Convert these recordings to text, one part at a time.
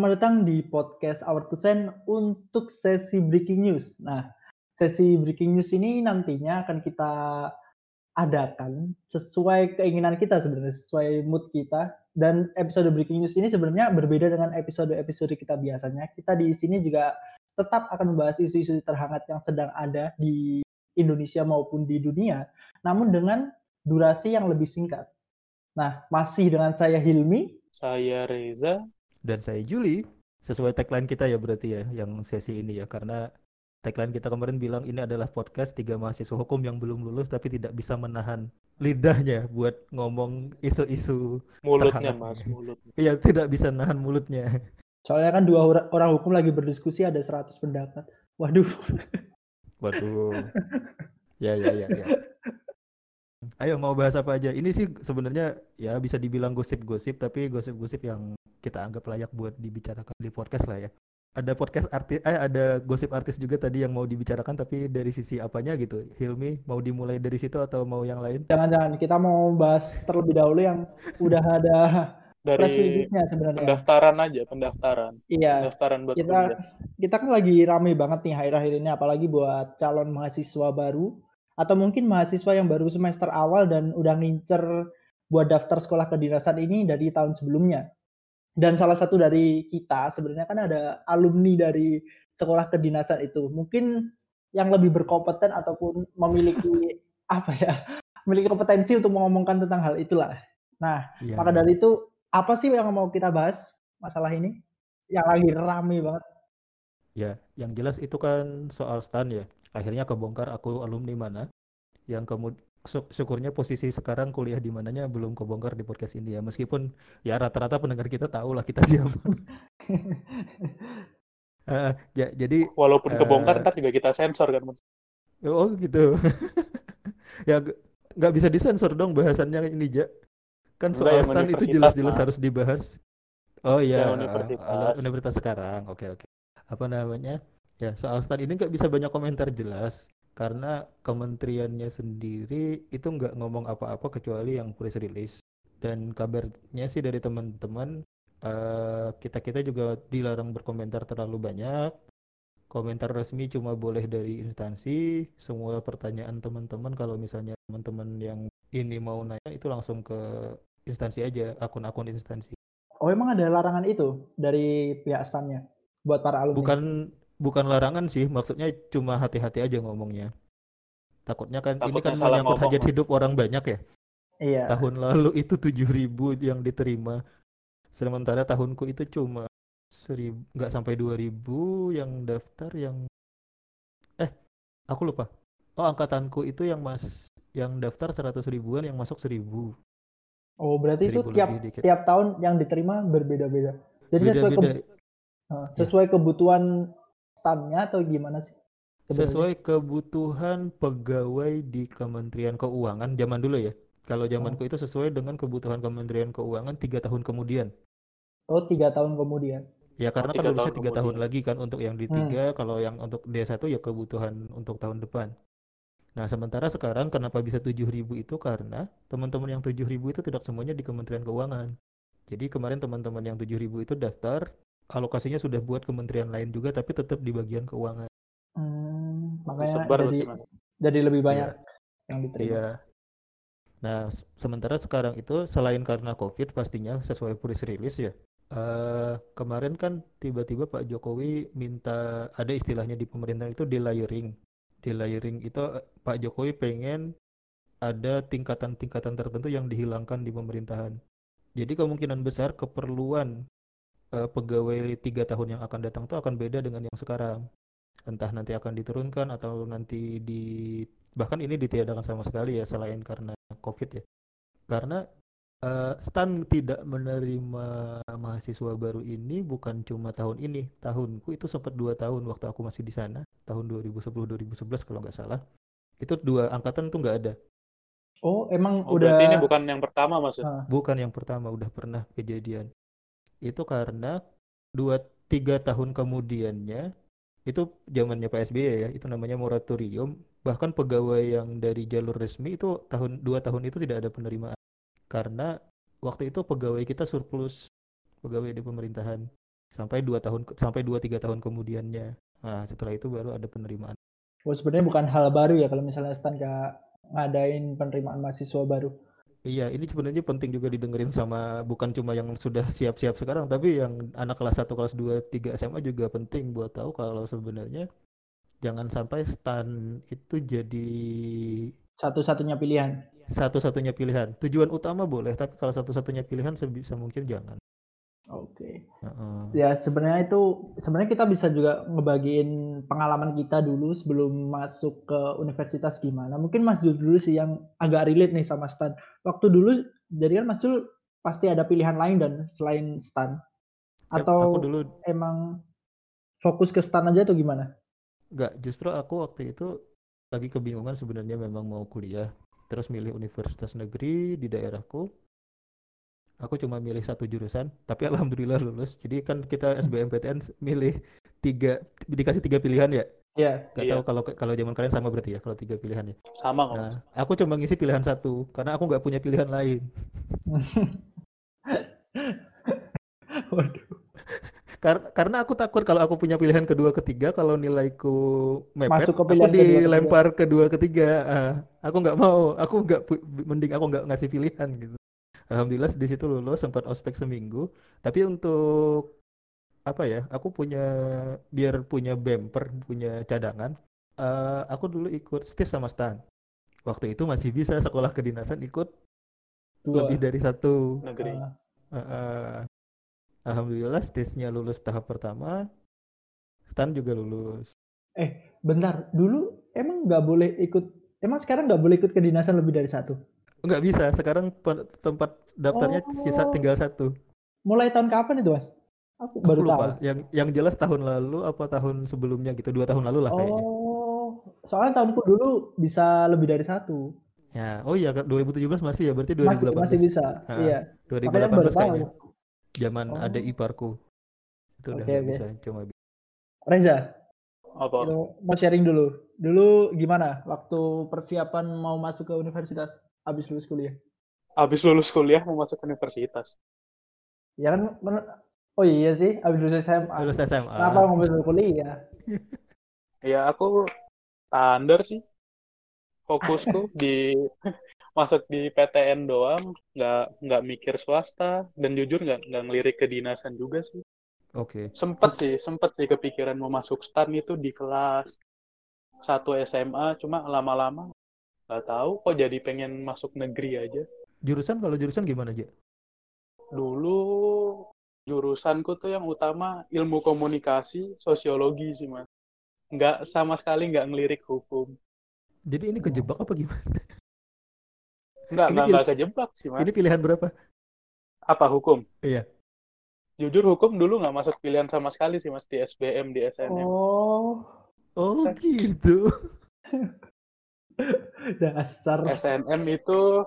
selamat datang di podcast Our Two Cent untuk sesi breaking news. Nah, sesi breaking news ini nantinya akan kita adakan sesuai keinginan kita sebenarnya, sesuai mood kita. Dan episode breaking news ini sebenarnya berbeda dengan episode-episode kita biasanya. Kita di sini juga tetap akan membahas isu-isu terhangat yang sedang ada di Indonesia maupun di dunia, namun dengan durasi yang lebih singkat. Nah, masih dengan saya Hilmi, Saya Reza. Dan saya Juli, sesuai tagline kita ya berarti ya, yang sesi ini ya, karena tagline kita kemarin bilang ini adalah podcast tiga mahasiswa hukum yang belum lulus tapi tidak bisa menahan lidahnya buat ngomong isu-isu Mulutnya, terhangat. Mas, mulut. Iya, tidak bisa nahan mulutnya. soalnya kan dua ora- orang hukum lagi berdiskusi ada 100 pendapat. Waduh, Waduh. Ya, ya, ya, ya. Ayo mau bahas apa aja? Ini sih sebenarnya ya bisa dibilang gosip-gosip, tapi gosip-gosip yang kita anggap layak buat dibicarakan di podcast lah ya. Ada podcast artis, eh ada gosip artis juga tadi yang mau dibicarakan, tapi dari sisi apanya gitu? Hilmi mau dimulai dari situ atau mau yang lain? jangan-jangan kita mau bahas terlebih dahulu yang udah ada Dari sebenarnya. pendaftaran aja, pendaftaran. Iya, Pendaftaran buat kita kuliah. kita kan lagi rame banget nih akhir-akhir ini apalagi buat calon mahasiswa baru atau mungkin mahasiswa yang baru semester awal dan udah ngincer buat daftar sekolah kedinasan ini dari tahun sebelumnya. Dan salah satu dari kita sebenarnya kan ada alumni dari sekolah kedinasan itu. Mungkin yang lebih berkompeten ataupun memiliki apa ya? memiliki kompetensi untuk mengomongkan tentang hal itulah. Nah, Iya. maka dari itu apa sih yang mau kita bahas masalah ini? Yang lagi rame banget. Ya, yang jelas itu kan soal stan ya. Akhirnya kebongkar aku alumni mana. Yang kemudian syukurnya posisi sekarang kuliah di mananya belum kebongkar di podcast ini ya. Meskipun ya rata-rata pendengar kita tahu lah kita siapa. Eh, ja- jadi Walaupun Eh, kebongkar, ntar juga kita sensor kan, Mas. oh gitu. ya nggak bisa disensor dong bahasannya ini Ja. Kan Enggak, soal yang stan itu jelas-jelas harus dibahas. Oh iya, Yang eh, universitas. ala- universitas sekarang. Oke oke. Apa namanya? Ya soal stan ini nggak bisa banyak komentar jelas karena kementeriannya sendiri itu nggak ngomong apa-apa kecuali yang press release. Dan kabarnya sih dari teman-teman eh, kita-kita juga dilarang berkomentar terlalu banyak. Komentar resmi cuma boleh dari instansi. Semua pertanyaan teman-teman kalau misalnya teman-teman yang ini mau nanya itu langsung ke instansi aja, akun-akun instansi. Oh emang ada larangan itu dari pihak stannya buat para alumni? Bukan bukan larangan sih, maksudnya cuma hati-hati aja ngomongnya. Takutnya kan ini Takutnya kan salah menyangkut ngomong, hajat hidup orang banyak ya. Iya. Tahun lalu itu 7.000 yang diterima. Sementara tahunku itu cuma seribu nggak sampai 2.000 yang daftar yang eh aku lupa. Oh, angkatanku itu yang mas yang daftar 100 ribuan yang masuk 1000. Oh berarti itu Seribu tiap dikit. tiap tahun yang diterima berbeda-beda. Jadi sesuai Beda-beda. keb- eh, sesuai kebutuhan stannya atau gimana sih? sebenarnya? Sesuai kebutuhan pegawai di Kementerian Keuangan zaman dulu ya. Kalau zamanku itu sesuai dengan kebutuhan Kementerian Keuangan tiga tahun kemudian. Oh tiga tahun kemudian. Ya karena kan tiga lulusnya tiga tahun lagi kan untuk yang di Hmm. tiga, kalau yang untuk D1 ya kebutuhan untuk tahun depan. Nah sementara sekarang kenapa bisa 7.000 itu karena teman-teman yang 7.000 itu tidak semuanya di Kementerian Keuangan. Jadi kemarin teman-teman yang 7.000 itu daftar, alokasinya sudah buat kementerian lain juga tapi tetap di bagian keuangan. Hmm, makanya Disebar jadi jadi lebih banyak yang diterima. Iya. Nah, sementara sekarang itu selain karena COVID pastinya sesuai press release ya. eh kemarin kan tiba-tiba Pak Jokowi minta ada istilahnya di pemerintahan itu delayering. Delayering itu eh, Pak Jokowi pengen ada tingkatan-tingkatan tertentu yang dihilangkan di pemerintahan. Jadi kemungkinan besar keperluan eh, pegawai tiga tahun yang akan datang itu akan beda dengan yang sekarang. Entah nanti akan diturunkan atau nanti di bahkan ini ditiadakan sama sekali ya selain karena COVID ya. Karena eh, STAN tidak menerima mahasiswa baru ini bukan cuma tahun ini, tahunku itu sempat dua tahun waktu aku masih di sana, tahun 2010-2011 kalau nggak salah. Itu dua angkatan tuh nggak ada. Oh emang Oh, udah berarti ini bukan yang pertama, Mas. ya? Ah, Bukan yang pertama, udah pernah kejadian. Itu karena dua tiga tahun kemudiannya itu zamannya Pak SBY ya, itu namanya moratorium. Bahkan pegawai yang dari jalur resmi itu tahun dua tahun itu tidak ada penerimaan karena waktu itu pegawai kita surplus pegawai di pemerintahan. sampai dua tahun sampai dua tiga tahun kemudiannya. Nah, setelah itu baru ada penerimaan. Oh, sebenarnya bukan hal baru ya kalau misalnya Stan nggak ngadain penerimaan mahasiswa baru. Iya, ini sebenarnya penting juga didengerin sama bukan cuma yang sudah siap-siap sekarang, tapi yang anak kelas 1, kelas 2, 3 SMA juga penting buat tahu kalau sebenarnya jangan sampai stan itu jadi Satu-satunya pilihan. satu-satunya pilihan. Tujuan utama boleh, tapi kalau satu-satunya pilihan sebisa mungkin jangan. Oke. Heeh. Ya sebenarnya itu sebenarnya kita bisa juga ngebagiin pengalaman kita dulu sebelum masuk ke universitas gimana. Mungkin Mas Jul dulu sih yang agak relate nih sama Stan. Waktu dulu jadi kan Mas Jul pasti ada pilihan lain dan selain Stan. Atau aku dulu emang fokus ke Stan aja atau gimana? Enggak, justru aku waktu itu lagi kebingungan sebenarnya memang mau kuliah. Terus milih universitas negeri di daerahku. Aku cuma milih satu jurusan, tapi alhamdulillah lulus. Jadi kan kita SBMPTN milih tiga, dikasih tiga pilihan ya. Ya. Gak Iya. tahu kalau kalau zaman kalian sama berarti ya, kalau tiga pilihan ya. Sama kok. Nah, aku cuma ngisi pilihan satu, karena aku nggak punya pilihan lain. Waduh. Kar- karena aku takut kalau aku punya pilihan kedua ketiga kalau nilaiku mepet Masuk ke aku pilihan kedua, ketiga. dilempar kedua ketiga Ah, aku nggak mau aku nggak mending aku nggak ngasih pilihan gitu alhamdulillah di situ lulus sempat ospek seminggu tapi untuk apa ya aku punya biar punya bumper punya cadangan eh, aku dulu ikut stis sama Stan waktu itu masih bisa sekolah kedinasan ikut Dua. lebih dari satu Negeri. Ah, Heeh. Alhamdulillah stage-nya lulus tahap pertama, Stan juga lulus. eh, bentar. Dulu emang nggak boleh ikut. Emang sekarang nggak boleh ikut kedinasan lebih dari satu. Nggak bisa, sekarang tempat daftarnya sisa Oh. tinggal satu. Mulai tahun kapan itu, Mas? Aku Aku baru tahu. lupa. Yang yang jelas tahun lalu apa tahun sebelumnya gitu, dua tahun lalu lah kayaknya. Oh, soalnya tahunku dulu bisa lebih dari satu. Ya, oh iya 2017 masih ya, berarti Masih 2018. masih bisa. Ha, Iya. Makanya 2018 baru tahu. kayaknya. Zaman Oh. ada iparku. Itu udah oke. bisa cuma Reza, Apa? mau sharing dulu. Dulu gimana waktu persiapan mau masuk ke universitas habis lulus kuliah? Habis lulus kuliah mau masuk universitas. Ya kan men- Oh iya sih, habis lulus SMA. lulus SMA. Kenapa mau masuk kuliah? Ya aku standar sih. Fokusku di masuk di PTN doang, nggak nggak mikir swasta dan jujur nggak nggak ngelirik kedinasan juga sih. Oke. Sempet sih, sempet sih kepikiran mau masuk stan itu di kelas satu SMA, cuma lama-lama nggak tahu kok jadi pengen masuk negeri aja. Jurusan kalau jurusan gimana aja? Dulu jurusanku tuh yang utama ilmu komunikasi, sosiologi sih mas. Nggak sama sekali nggak ngelirik hukum. Jadi ini kejebak apa gimana? Nggak, Ini nggak, nggak kejebak sih mas. Ini pilihan berapa? Apa hukum? Iya. Jujur hukum dulu nggak masuk pilihan sama sekali sih mas di SBM, di SNM. Oh, Oh gitu. dasar. SNM itu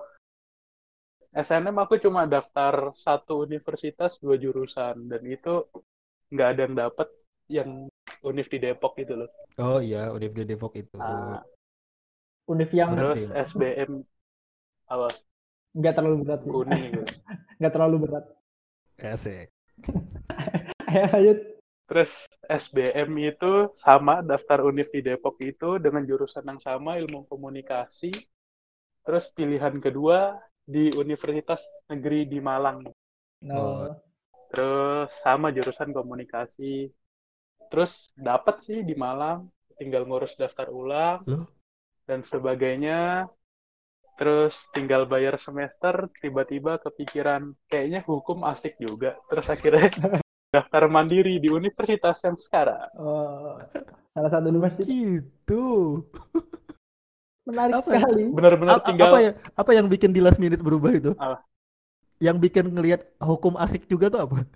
SNM aku cuma daftar satu universitas dua jurusan dan itu nggak ada yang dapet yang univ di Depok itu loh. Oh iya, Univ di Depok itu. Nah, Univ yang Berat terus sih. SBM apa nggak terlalu berat sih. kuning gitu. Nggak terlalu berat. Asik. Ayo lanjut. Terus SBM itu sama daftar univ di Depok itu dengan jurusan yang sama ilmu komunikasi. Terus pilihan kedua di Universitas Negeri di Malang. No. Terus sama jurusan komunikasi. Terus dapat sih di Malang, tinggal ngurus daftar ulang Loh? dan sebagainya. Terus tinggal bayar semester, tiba-tiba kepikiran kayaknya hukum asik juga. Terus akhirnya daftar mandiri di universitas yang sekarang. Oh, salah satu universitas Gitu. menarik Apa ya? sekali. Benar-benar tinggal apa ya? Apa yang bikin di last minute berubah itu? Apa? Yang bikin ngelihat hukum asik juga tuh apa?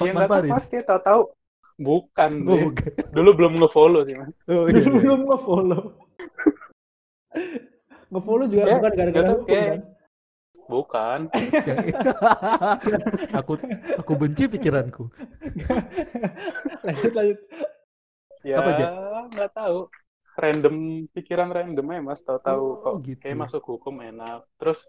ya Hotman Paris. pasti tahu-tahu bukan Oh, deh. bukan. dulu belum nge-follow sih mas Oh, iya, iya. Belum nge-follow. nge-follow juga Kayak- bukan gara-gara hukum kayak- kan? Bukan aku aku benci pikiranku. lanjut lanjut. ya Apa, Jack? nggak tahu random pikiran random ya mas tahu-tahu Oh, kok gitu. kayak masuk hukum enak terus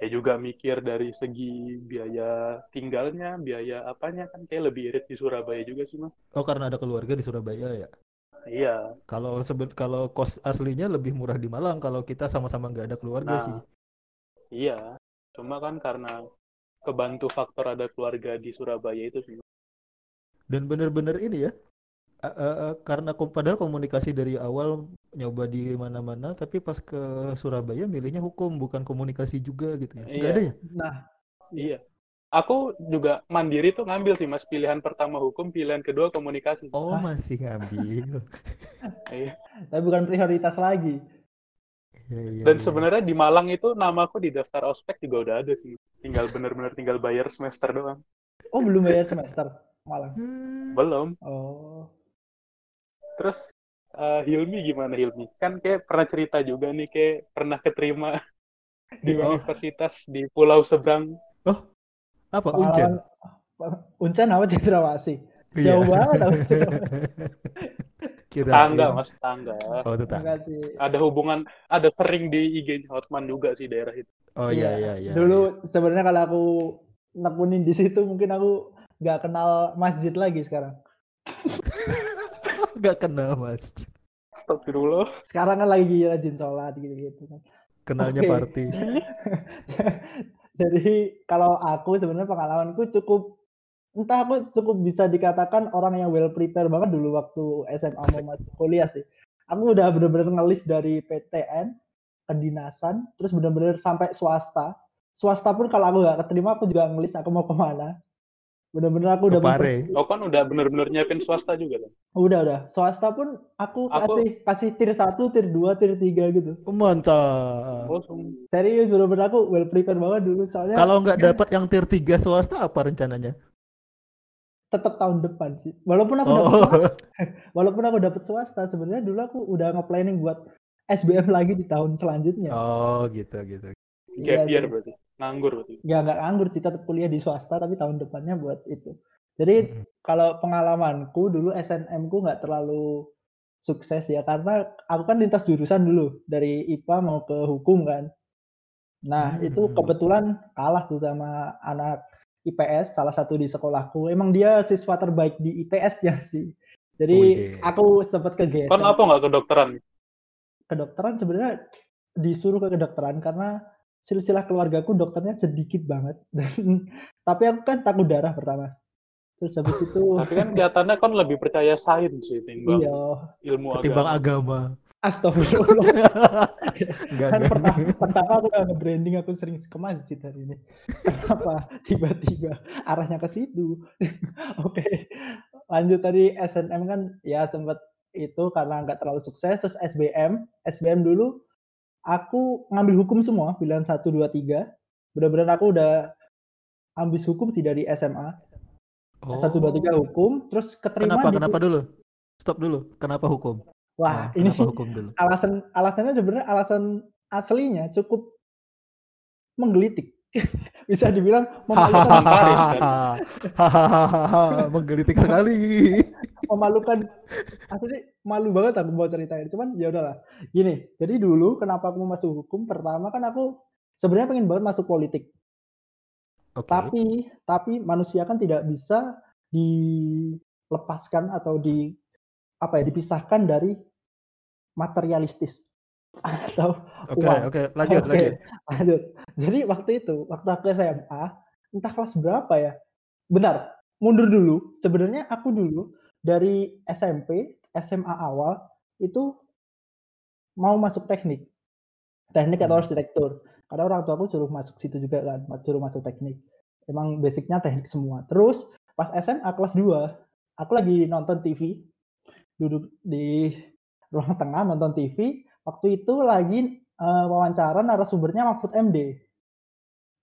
ya juga mikir dari segi biaya tinggalnya, biaya apanya kan kayak lebih irit di Surabaya juga sih mas. Oh, karena ada keluarga di Surabaya ya. Iya. Kalau sebe- kalau kos aslinya lebih murah di Malang kalau kita sama-sama nggak ada keluarga Nah, sih. Iya. Cuma kan karena kebantu faktor ada keluarga di Surabaya itu sih. Dan bener-bener ini ya, a- a- a- karena padahal komunikasi dari awal nyoba di mana-mana, tapi pas ke Surabaya milihnya hukum bukan komunikasi juga gitu ya. Nggak Iya. ada ya? Nah, Iya. Aku juga mandiri tuh ngambil sih mas pilihan pertama hukum, pilihan kedua komunikasi. Oh, Hah? masih ngambil. Iya. tapi bukan prioritas lagi. Iya, iya, Dan iya. sebenarnya di Malang itu namaku di daftar ospek juga udah ada sih. Tinggal bener-bener tinggal bayar semester doang. Oh, belum bayar semester malang. Hmm. Belum. Oh, Terus eh, Hilmi gimana Hilmi? Kan kayak pernah cerita juga nih kayak pernah keterima di Oh. universitas di Pulau Seberang. Apa Uncen? Uncen apa Cendrawasih? Iya. Jauh banget aku Kirain. Tangga mas, tangga. Oh, tangga. Sih. Ada hubungan, ada sering di IG Hotman juga sih daerah itu. Oh iya iya iya. Dulu sebenarnya kalau aku nekunin di situ mungkin aku nggak kenal masjid lagi sekarang. iya. nggak kenal Mas. Astagfirullah. Sekarang kan lagi rajin sholat gitu-gitu kan. Kenalnya Oke. party. Jadi kalau aku sebenarnya pengalamanku cukup entah aku cukup bisa dikatakan orang yang well prepare banget dulu waktu SMA Asik. mau masuk kuliah sih. Aku udah bener-bener ngelis dari PTN, kedinasan, terus bener-bener sampai swasta. Swasta pun kalau aku nggak keterima aku juga ngelis aku mau ke mana. Bener-bener aku udah Ke Pare. mempersi- Oh kan udah bener-bener nyiapin swasta juga kan? udah udah. Swasta pun aku, Aku- kasih kasih tier 1, tier 2, tier 3 gitu. Oh, Mantap. Oh, Serius bener-bener aku well prepare banget dulu soalnya Kalau nggak dapat yang tier 3 swasta apa rencananya? Tetap tahun depan sih. Walaupun aku dapat Oh. swasta, walaupun aku dapat swasta, sebenarnya dulu aku udah nge-planning buat SBM lagi di tahun selanjutnya. Oh, gitu gitu. Iya gap year berarti. Nganggur berarti. Ya nggak nganggur sih, tetap kuliah di swasta tapi tahun depannya buat itu. Jadi Mm-mm. kalau pengalamanku dulu SNM ku nggak terlalu sukses ya karena aku kan lintas jurusan dulu dari IPA mau ke hukum kan. Nah, itu Hmm. kebetulan kalah tuh sama anak IPS salah satu di sekolahku. Emang dia siswa terbaik di IPS ya sih. Jadi Widih. aku sempat kegeser. Kan apa nggak kedokteran? Kedokteran sebenarnya disuruh ke kedokteran karena silsilah keluargaku dokternya sedikit banget. Dan tapi aku kan takut darah pertama. Terus habis itu Tapi kan kelihatannya kan lebih percaya sains sih timbang iya, ilmu Ketimbang agama. agama. Astagfirullah. Enggak kan pertama, pertama aku udah nge-branding aku sering ke masjid hari ini. Kenapa tiba-tiba arahnya ke situ? Oke, lanjut tadi SNM kan ya sempat itu karena nggak terlalu sukses. Terus SBM, SBM dulu aku ngambil hukum semua, pilihan 1, 2, 3. Benar-benar aku udah ambis hukum sih dari SMA. Oh. 1, 2, 3 hukum, terus keterima Kenapa? di... Kenapa dulu? Stop dulu. Kenapa hukum? Wah, Nah, ini hukum dulu? alasan alasannya sebenarnya alasan aslinya cukup menggelitik. Bisa dibilang memalukan, kan? Menggelitik sekali. memalukan. Asli malu banget aku mau ceritain. Cuman ya udahlah. Gini, jadi dulu kenapa aku mau masuk hukum? Pertama kan aku sebenarnya pengen banget masuk politik. Oke. Tapi tapi manusia kan tidak bisa dilepaskan atau di apa ya dipisahkan dari materialistis atau Oke, uang. oke, lanjut, Oke, lanjut. lanjut. Jadi waktu itu, waktu aku SMA, entah kelas berapa ya. Benar, mundur dulu. Sebenarnya aku dulu dari SMP, SMA awal itu mau masuk teknik. Teknik atau Hmm. arsitektur. Karena orang tua aku suruh masuk situ juga kan, suruh masuk teknik. Emang basicnya teknik semua. Terus pas SMA kelas 2, aku lagi nonton TV, duduk di ruang tengah nonton TV, waktu itu lagi eh, wawancara narasumbernya Mahfud MD.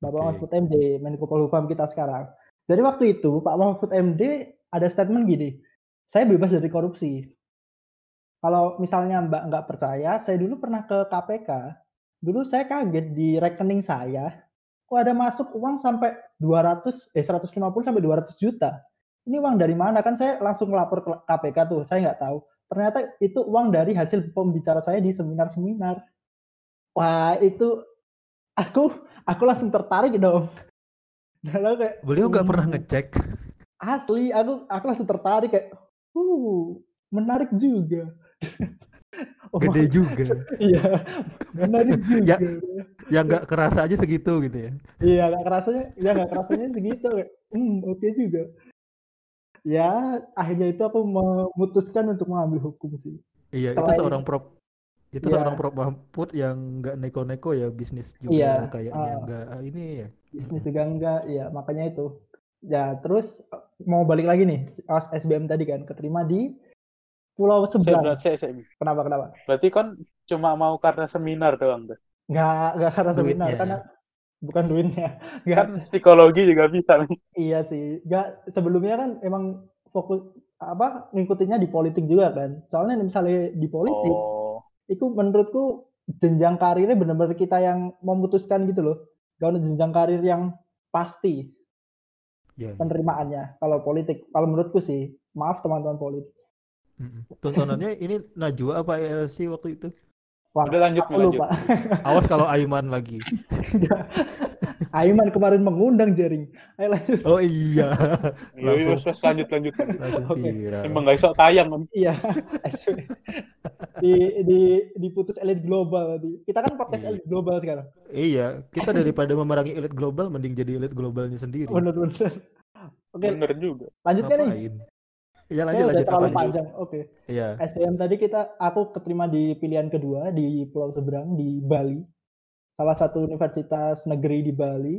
Bapak Oke. Mahfud MD, Menko Polhukam kita sekarang. Jadi waktu itu Pak Mahfud MD ada statement gini, saya bebas dari korupsi. Kalau misalnya Mbak nggak percaya, saya dulu pernah ke KPK. Dulu saya kaget di rekening saya, kok ada masuk uang sampai 200, eh 150 sampai 200 juta. Ini uang dari mana? Kan saya langsung lapor ke KPK tuh, saya nggak tahu. Ternyata itu uang dari hasil pembicara saya di seminar-seminar. Wah, itu aku aku langsung tertarik dong. Lalu kayak Beliau nggak pernah "Hmm, ngecek. asli aku aku langsung tertarik kayak uh menarik juga. Oh, Gede juga. Iya, menarik Ya. juga. Ya nggak kerasa aja segitu gitu ya. Iya, nggak kerasanya, ya nggak kerasanya segitu. kayak, Hmm, oke juga. Ya, akhirnya itu aku memutuskan untuk mengambil hukum sih. Iya, itu Selain- seorang prop itu Iya. seorang prop Mahfud yang nggak neko-neko ya bisnis juga Iya, kayaknya ah. nggak ini ya. Bisnis juga enggak, ya makanya itu. Ya, terus eh, mau balik lagi nih, pas SBM tadi kan, keterima di Pulau Seberang. saya, saya. Kenapa, kenapa? Berarti kan cuma mau karena seminar doang tuh. Nggak, nggak karena seminar, Duitnya. karena bukan duitnya. Nggak, Kan psikologi juga bisa nih. Iya sih, nggak sebelumnya kan emang fokus apa ngikutinnya di politik juga kan. Soalnya misalnya di politik Oh, itu menurutku jenjang karirnya benar-benar kita yang memutuskan gitu loh. Gak ada jenjang karir yang pasti Ya. penerimaannya kalau politik. Kalau menurutku sih, maaf teman-teman politik. Tontonannya ini Najwa apa ELC waktu itu? Wah, udah lanjut aku lanjut. lupa. Awas kalau Aiman lagi. Aiman kemarin mengundang jaring. Ayo lanjut. Oh iya, Iya, iya, wes, lanjut lanjut. Oke. viral. Emang nggak iso tayang. Iya. di di diputus elit global tadi. Kita kan podcast Iya. elit global sekarang. Iya, kita daripada memerangi elit global, mending jadi elit globalnya sendiri. Bener-bener. Oke, Bener juga. lanjutkan nih. Iya lanjut udah lanjut terlalu apa panjang. Oke. Iya. SBM tadi kita aku keterima di pilihan kedua di Pulau Seberang di Bali. Salah satu universitas negeri di Bali.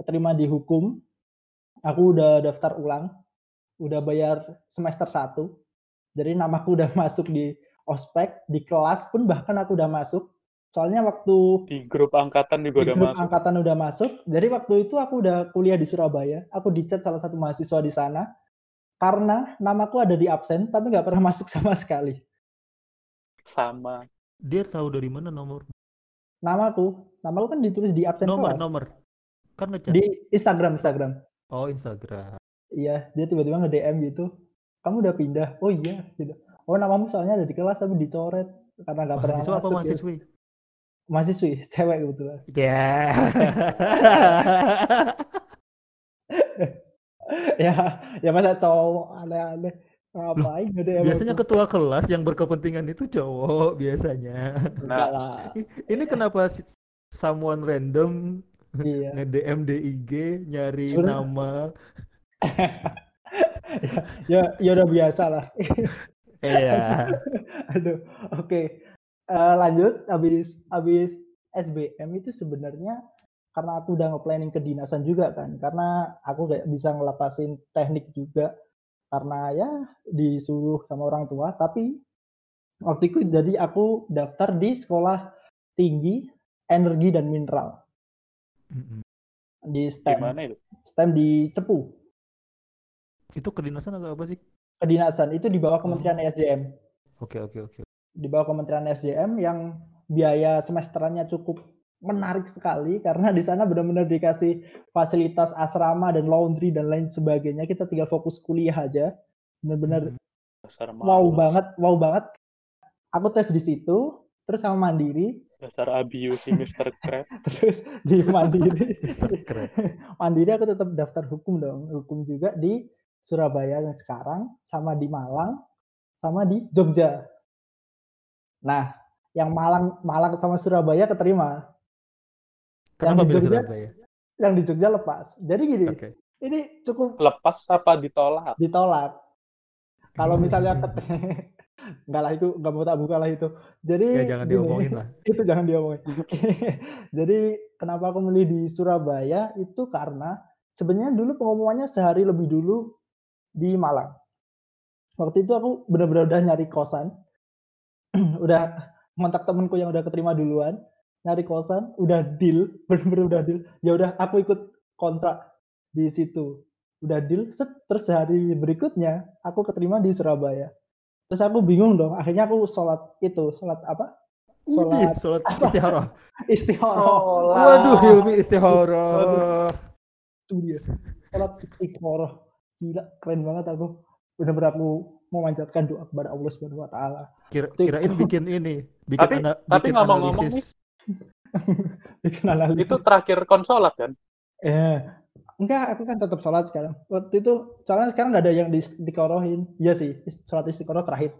Keterima di hukum. Aku udah daftar ulang. Udah bayar semester 1. Jadi namaku udah masuk di ospek, di kelas pun bahkan aku udah masuk. Soalnya waktu Di grup angkatan juga di udah grup masuk. angkatan udah masuk. Jadi waktu itu aku udah kuliah di Surabaya. Aku dicat salah satu mahasiswa di sana. Karena namaku ada di absen, tapi nggak pernah masuk sama sekali. Sama. Dia tahu dari mana nomor Namaku, namaku kan ditulis di absen nomor kelas. nomor kan ngechat. Di Instagram, Instagram. Oh Instagram. Iya, dia tiba-tiba nge-DM gitu. Kamu udah pindah? Oh iya, gitu. Oh namamu soalnya ada di kelas tapi dicoret karena nggak pernah Mahasiswa apa masuk. ya. mahasiswi? Mahasiswi, cewek kebetulan. Ya. ya, ya masa cowok aneh-aneh. Ngapain nge-DM Biasanya aku? ketua kelas yang berkepentingan itu cowok biasanya. Enggak Nah, lah. Ini kenapa someone random Iya. nge-DM di IG nyari Sebenarnya- nama? ya, ya udah biasa lah. Iya. Aduh, oke. Eh, lanjut, habis habis SBM itu sebenarnya karena aku udah nge-planning kedinasan juga kan, karena aku kayak bisa ngelepasin teknik juga karena ya disuruh sama orang tua, tapi waktu itu jadi aku daftar di sekolah tinggi energi dan mineral di STEM, gimana itu? STEM di Cepu. Itu kedinasan atau apa sih? Kedinasan itu di bawah Kementerian SDM. Oke oke oke. di bawah Kementerian SDM yang biaya semesterannya cukup menarik sekali karena di sana benar-benar dikasih fasilitas asrama dan laundry dan lain sebagainya. Kita tinggal fokus kuliah aja. Benar-benar Hmm. Wow banget, wow banget. Aku tes di situ, terus sama mandiri, Dasar abuse si Mr. Crab. terus di mandiri. Mister Keren. mandiri aku tetap daftar hukum dong, hukum juga di Surabaya yang sekarang, sama di Malang, sama di Jogja. Nah, yang Malang, Malang sama Surabaya keterima, Kenapa di Jogja? Surabaya? yang di Jogja lepas. Jadi gini, Oke. ini cukup Lepas apa ditolak? ditolak. Kalau misalnya enggak lah itu nggak mau tak buka lah itu. Jadi Ya jangan gini, diomongin lah. itu jangan diomongin. Jadi kenapa aku milih di Surabaya itu karena sebenarnya dulu pengumumannya sehari lebih dulu di Malang. Waktu itu aku benar-benar udah nyari kosan, udah kontak temenku yang udah keterima duluan, nyari kosan, udah deal, benar-benar udah deal. Ya udah aku ikut kontrak di situ, udah deal. set, Terus hari berikutnya aku keterima di Surabaya. Terus aku bingung dong, akhirnya aku sholat itu, sholat apa? Sholat sholat istihara. istihoroh. Waduh, Hilmi istihara. itu dia sholat istiqoroh gila keren banget aku benar-benar aku memanjatkan doa kepada Allah Subhanahu Wa Taala Kira, kirain bikin ini, bikin Tapi- ana- tapi bikin ngomong-ngomong analisis. bikin analisis. Itu terakhir konsolat kan? Eh, enggak, aku kan tetap sholat sekarang. Waktu itu, soalnya sekarang nggak ada yang di, dikorohin. Iya sih, sholat istiqoroh terakhir.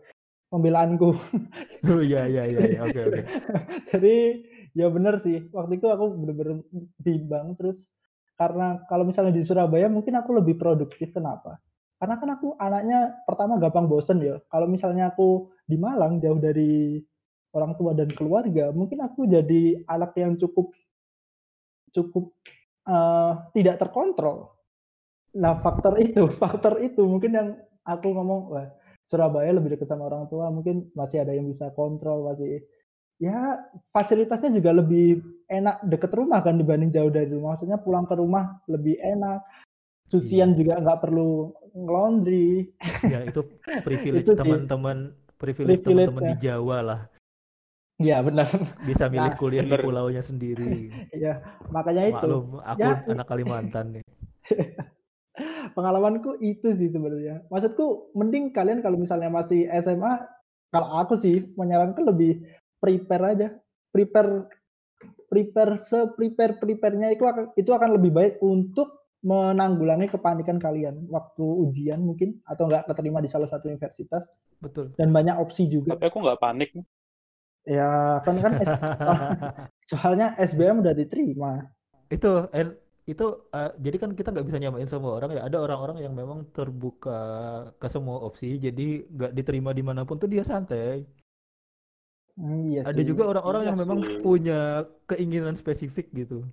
Pembelaanku. Oh iya iya iya iya. oke oke. Jadi ya bener sih. Waktu itu aku bener-bener bimbang. Terus karena kalau misalnya di Surabaya mungkin aku lebih produktif. Kenapa? Karena kan aku anaknya pertama gampang bosen ya. Kalau misalnya aku di Malang jauh dari orang tua dan keluarga, mungkin aku jadi anak yang cukup cukup eh, tidak terkontrol. Nah faktor itu, faktor itu mungkin yang aku ngomong, wah Surabaya lebih dekat sama orang tua, mungkin masih ada yang bisa kontrol, masih ya fasilitasnya juga lebih enak deket rumah kan dibanding jauh dari rumah. Maksudnya pulang ke rumah lebih enak, cucian juga nggak perlu laundry. Ya itu privilege teman-teman privilege Privilege teman-teman di Jawa lah. Iya benar. Bisa milih Nah, kuliah di bener. pulaunya sendiri. Iya, makanya itu. Maklum, aku Ya. anak Kalimantan nih. Pengalamanku itu sih sebenarnya. Maksudku mending kalian kalau misalnya masih SMA, kalau aku sih menyarankan lebih prepare aja. Prepare prepare se-prepare prepare-nya itu akan itu akan lebih baik untuk menanggulangi kepanikan kalian waktu ujian mungkin atau nggak keterima di salah satu universitas Betul. dan banyak opsi juga. Tapi aku nggak panik. Ya kan kan S- soalnya SBM udah diterima. itu en- itu eh, jadi kan kita nggak bisa nyamain semua orang ya ada orang-orang yang memang terbuka ke semua opsi jadi nggak diterima di mana pun tuh dia santai Hmm, iya ada sih. juga orang-orang Iya yang memang sih. punya keinginan spesifik gitu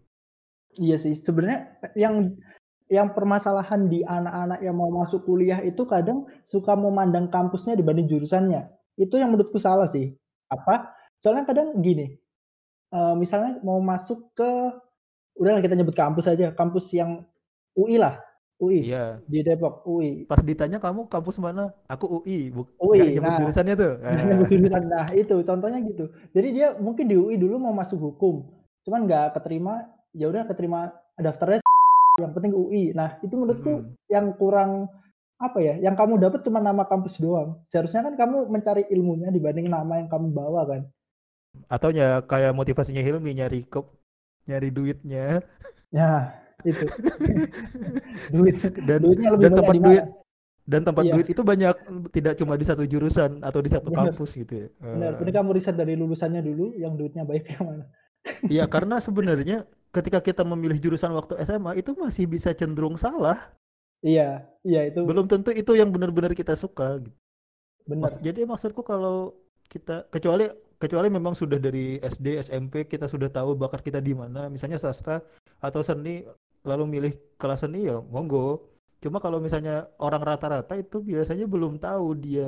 Iya sih, sebenarnya yang yang permasalahan di anak-anak yang mau masuk kuliah itu kadang suka memandang kampusnya dibanding jurusannya. Itu yang menurutku salah sih. Apa? Soalnya kadang gini, eh, misalnya mau masuk ke, udah kita nyebut kampus aja, kampus yang UI lah, UI iya di Depok, UI. pas ditanya kamu kampus mana aku UI bu UI, nyebut nah. jurusannya tuh nyebut jurusan. Nah, itu contohnya gitu. Jadi dia mungkin di UI dulu mau masuk hukum, cuman nggak keterima, ya udah keterima daftarnya yang penting UI. Nah, itu menurutku mm, yang kurang apa ya? Yang kamu dapat cuma nama kampus doang. Seharusnya kan kamu mencari ilmunya dibanding nama yang kamu bawa kan. Atau ya kayak motivasinya Hilmi nyari ke nyari duitnya Ya, itu. Duit. dan Duitnya lebih dan tempat di duit dan tempat Iya. duit itu banyak tidak cuma di satu jurusan atau di satu Bener. kampus gitu ya Benar, Eh, ini kamu riset dari lulusannya dulu yang duitnya baik yang mana. Iya, karena sebenarnya ketika kita memilih jurusan waktu SMA itu masih bisa cenderung salah. Iya, iya itu Belum tentu itu yang benar-benar kita suka. gitu. benar. Jadi maksudku kalau kita kecuali kecuali memang sudah dari SD, SMP kita sudah tahu bakat kita di mana, misalnya sastra atau seni, lalu milih kelas seni ya monggo. Cuma kalau misalnya orang rata-rata itu biasanya belum tahu dia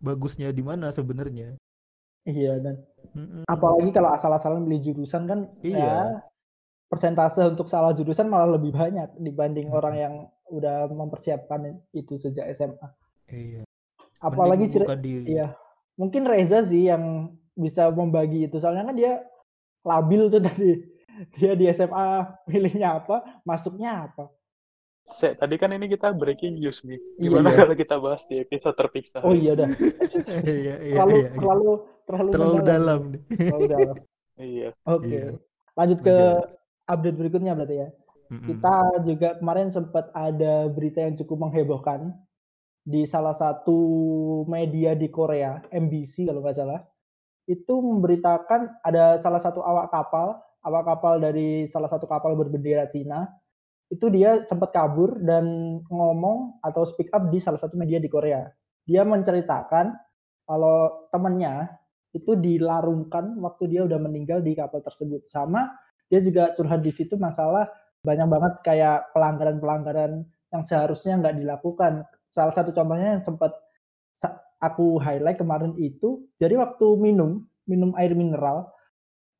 bagusnya di mana sebenarnya. Iya, dan Mm-mm. apalagi kalau asal-asalan milih jurusan kan Iya. ya persentase untuk salah jurusan malah lebih banyak dibanding Mm-mm. orang yang udah mempersiapkan itu sejak SMA. Iya. Apalagi sih iya. Mungkin Reza sih yang bisa membagi itu. Soalnya kan dia labil tuh tadi. Dia di SMA pilihnya apa, masuknya apa. Se, tadi kan ini kita breaking news nih. Iya, Gimana iya. kalau kita bahas di episode terpisah? Oh iya dah. Iya, iya, terlalu iya, iya. terlalu terlalu Terlalu dalam nih. Terlalu dalam. Iya. Oke. Iya. Lanjut ke Lanjut. update berikutnya berarti ya. Mm-mm. Kita juga kemarin sempat ada berita yang cukup menghebohkan di salah satu media di Korea, MBC kalau nggak salah. Itu memberitakan ada salah satu awak kapal, awak kapal dari salah satu kapal berbendera Cina. Itu dia sempat kabur dan ngomong atau speak up di salah satu media di Korea. Dia menceritakan kalau temannya itu dilarungkan waktu dia udah meninggal di kapal tersebut. Sama dia juga curhat di situ masalah banyak banget kayak pelanggaran-pelanggaran yang seharusnya nggak dilakukan. Salah satu contohnya yang sempat aku highlight kemarin itu, jadi waktu minum, minum air mineral,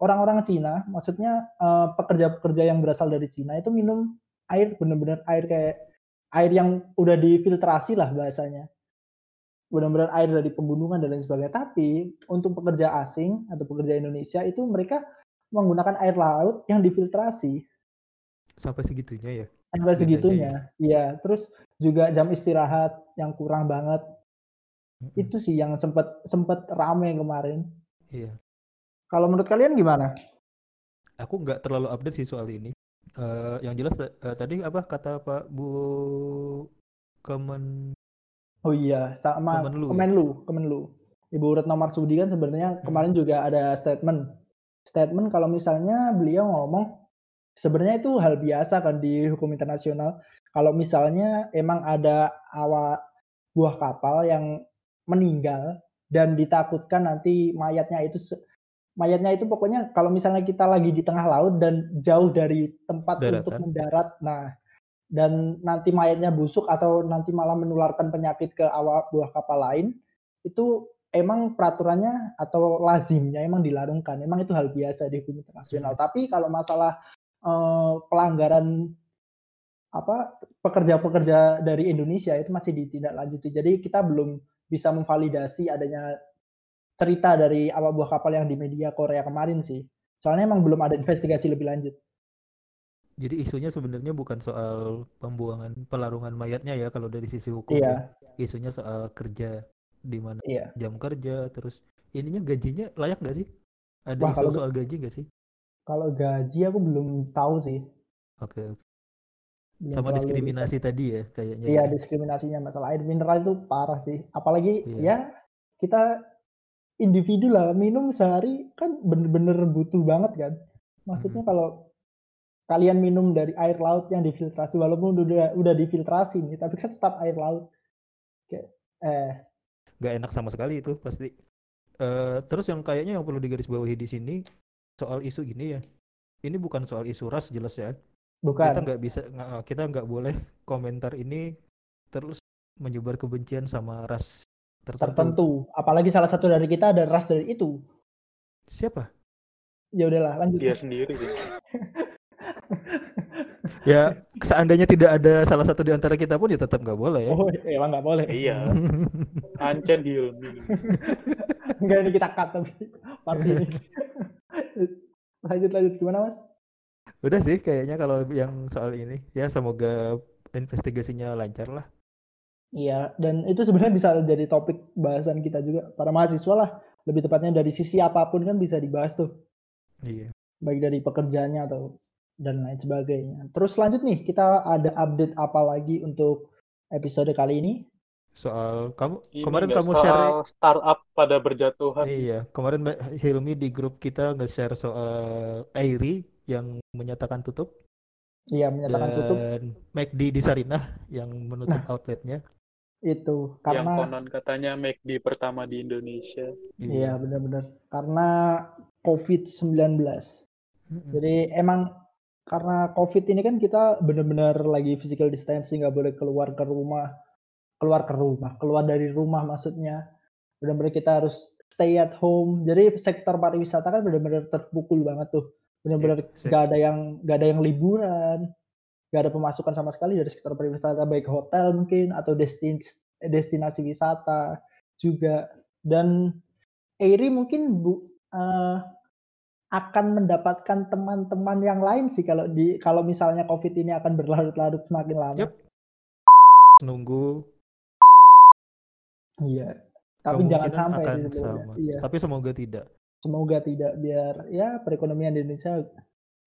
orang-orang Cina, maksudnya eh, pekerja-pekerja yang berasal dari Cina itu minum air benar-benar air kayak air yang udah difiltrasi lah bahasanya. Benar-benar air dari pembunuhan dan lain sebagainya. Tapi untuk pekerja asing atau pekerja Indonesia itu mereka menggunakan air laut yang difiltrasi Sampai segitunya ya. sampai segitunya. Iya, terus juga jam istirahat yang kurang banget. Mm-mm. Itu sih yang sempat sempat rame kemarin. Iya. Kalau menurut kalian gimana? Aku nggak terlalu update sih soal ini. Eh, yang jelas eh, tadi apa kata Pak Bu Kemen Oh iya, sama Kemenlu ya? Kemenlu, Kemenlu. Ibu Retno Marsudi kan sebenarnya Hmm. kemarin juga ada statement. Statement kalau misalnya beliau ngomong sebenarnya itu hal biasa kan di hukum internasional. Kalau misalnya emang ada awak buah kapal yang meninggal dan ditakutkan nanti mayatnya itu mayatnya itu pokoknya kalau misalnya kita lagi di tengah laut dan jauh dari tempat untuk Daratan. mendarat, nah dan nanti mayatnya busuk atau nanti malah menularkan penyakit ke awak buah kapal lain, itu emang peraturannya atau lazimnya emang dilarungkan. Emang itu hal biasa di hukum internasional. Tapi kalau masalah eh, pelanggaran apa pekerja-pekerja dari Indonesia itu masih ditindaklanjuti. Jadi kita belum bisa memvalidasi adanya cerita dari awak buah kapal yang di media Korea kemarin sih. Soalnya emang belum ada investigasi lebih lanjut. Jadi isunya sebenarnya bukan soal pembuangan pelarungan mayatnya ya kalau dari sisi hukum Iya, ya. Isunya soal kerja di mana iya. jam kerja terus ininya gajinya layak nggak sih? Ada Wah, isu kalau- soal gaji nggak sih? Kalau gaji aku belum tahu sih. Oke. oke. Sama diskriminasi tadi ya kayaknya. Iya ya. diskriminasinya masalah air mineral itu parah sih. Apalagi Iya. ya kita individu lah minum sehari kan bener-bener butuh banget kan. Maksudnya Mhm. kalau kalian minum dari air laut yang difiltrasi walaupun udah udah difiltrasi nih tapi kan tetap air laut. Kayak eh nggak enak sama sekali itu pasti. Eh, terus yang kayaknya yang perlu digarisbawahi di sini soal isu gini ya. Ini bukan soal isu ras jelas ya. Kita bukan nggak bisa nggak- kita nggak boleh komentar ini terus menyebar kebencian sama ras tertentu. tertentu. Apalagi salah satu dari kita ada ras dari itu. Siapa? Ya udahlah lanjut. Dia sendiri sih. Ya seandainya tidak ada salah satu di antara kita pun ya tetap nggak boleh ya. Oh, emang nggak boleh. Iya. Ancen Hilmi. Enggak ini kita cut tapi part ini. lanjut lanjut gimana mas? Udah sih kayaknya kalau yang soal ini ya semoga investigasinya lancar lah. Iya, dan itu sebenarnya bisa jadi topik bahasan kita juga para mahasiswa lah. Lebih tepatnya dari sisi apa pun kan bisa dibahas tuh, Iya. baik dari pekerjaannya atau dan lain sebagainya. Terus lanjut nih, kita ada update apa lagi untuk episode kali ini? Soal kamu Ini kemarin kamu soal share startup pada berjatuhan. Iya, kemarin Mbak Hilmi di grup kita nge-share soal Airi yang menyatakan tutup Iya, menyatakan tutup dan McD di Sarinah yang menutup Nah. outletnya. itu Yang karena konon katanya McD pertama di Indonesia. iya benar-benar karena COVID-19. Mm-mm. Jadi emang karena COVID ini kan kita benar-benar lagi physical distancing, nggak boleh keluar ke rumah, keluar ke rumah, keluar dari rumah maksudnya. Benar-benar kita harus stay at home. Jadi sektor pariwisata kan benar-benar terpukul banget tuh. Benar-benar Iya, nggak ada yang nggak ada yang liburan, nggak ada pemasukan sama sekali dari sektor pariwisata baik hotel mungkin atau destin destinasi wisata juga. Dan Airi mungkin bu, eh, akan mendapatkan teman-teman yang lain sih kalau di kalau misalnya COVID ini akan berlarut-larut semakin lama. Yep. Nunggu Iya. Tapi jangan sampai akan sama. Iya. Tapi semoga tidak. Semoga tidak biar ya perekonomian di Indonesia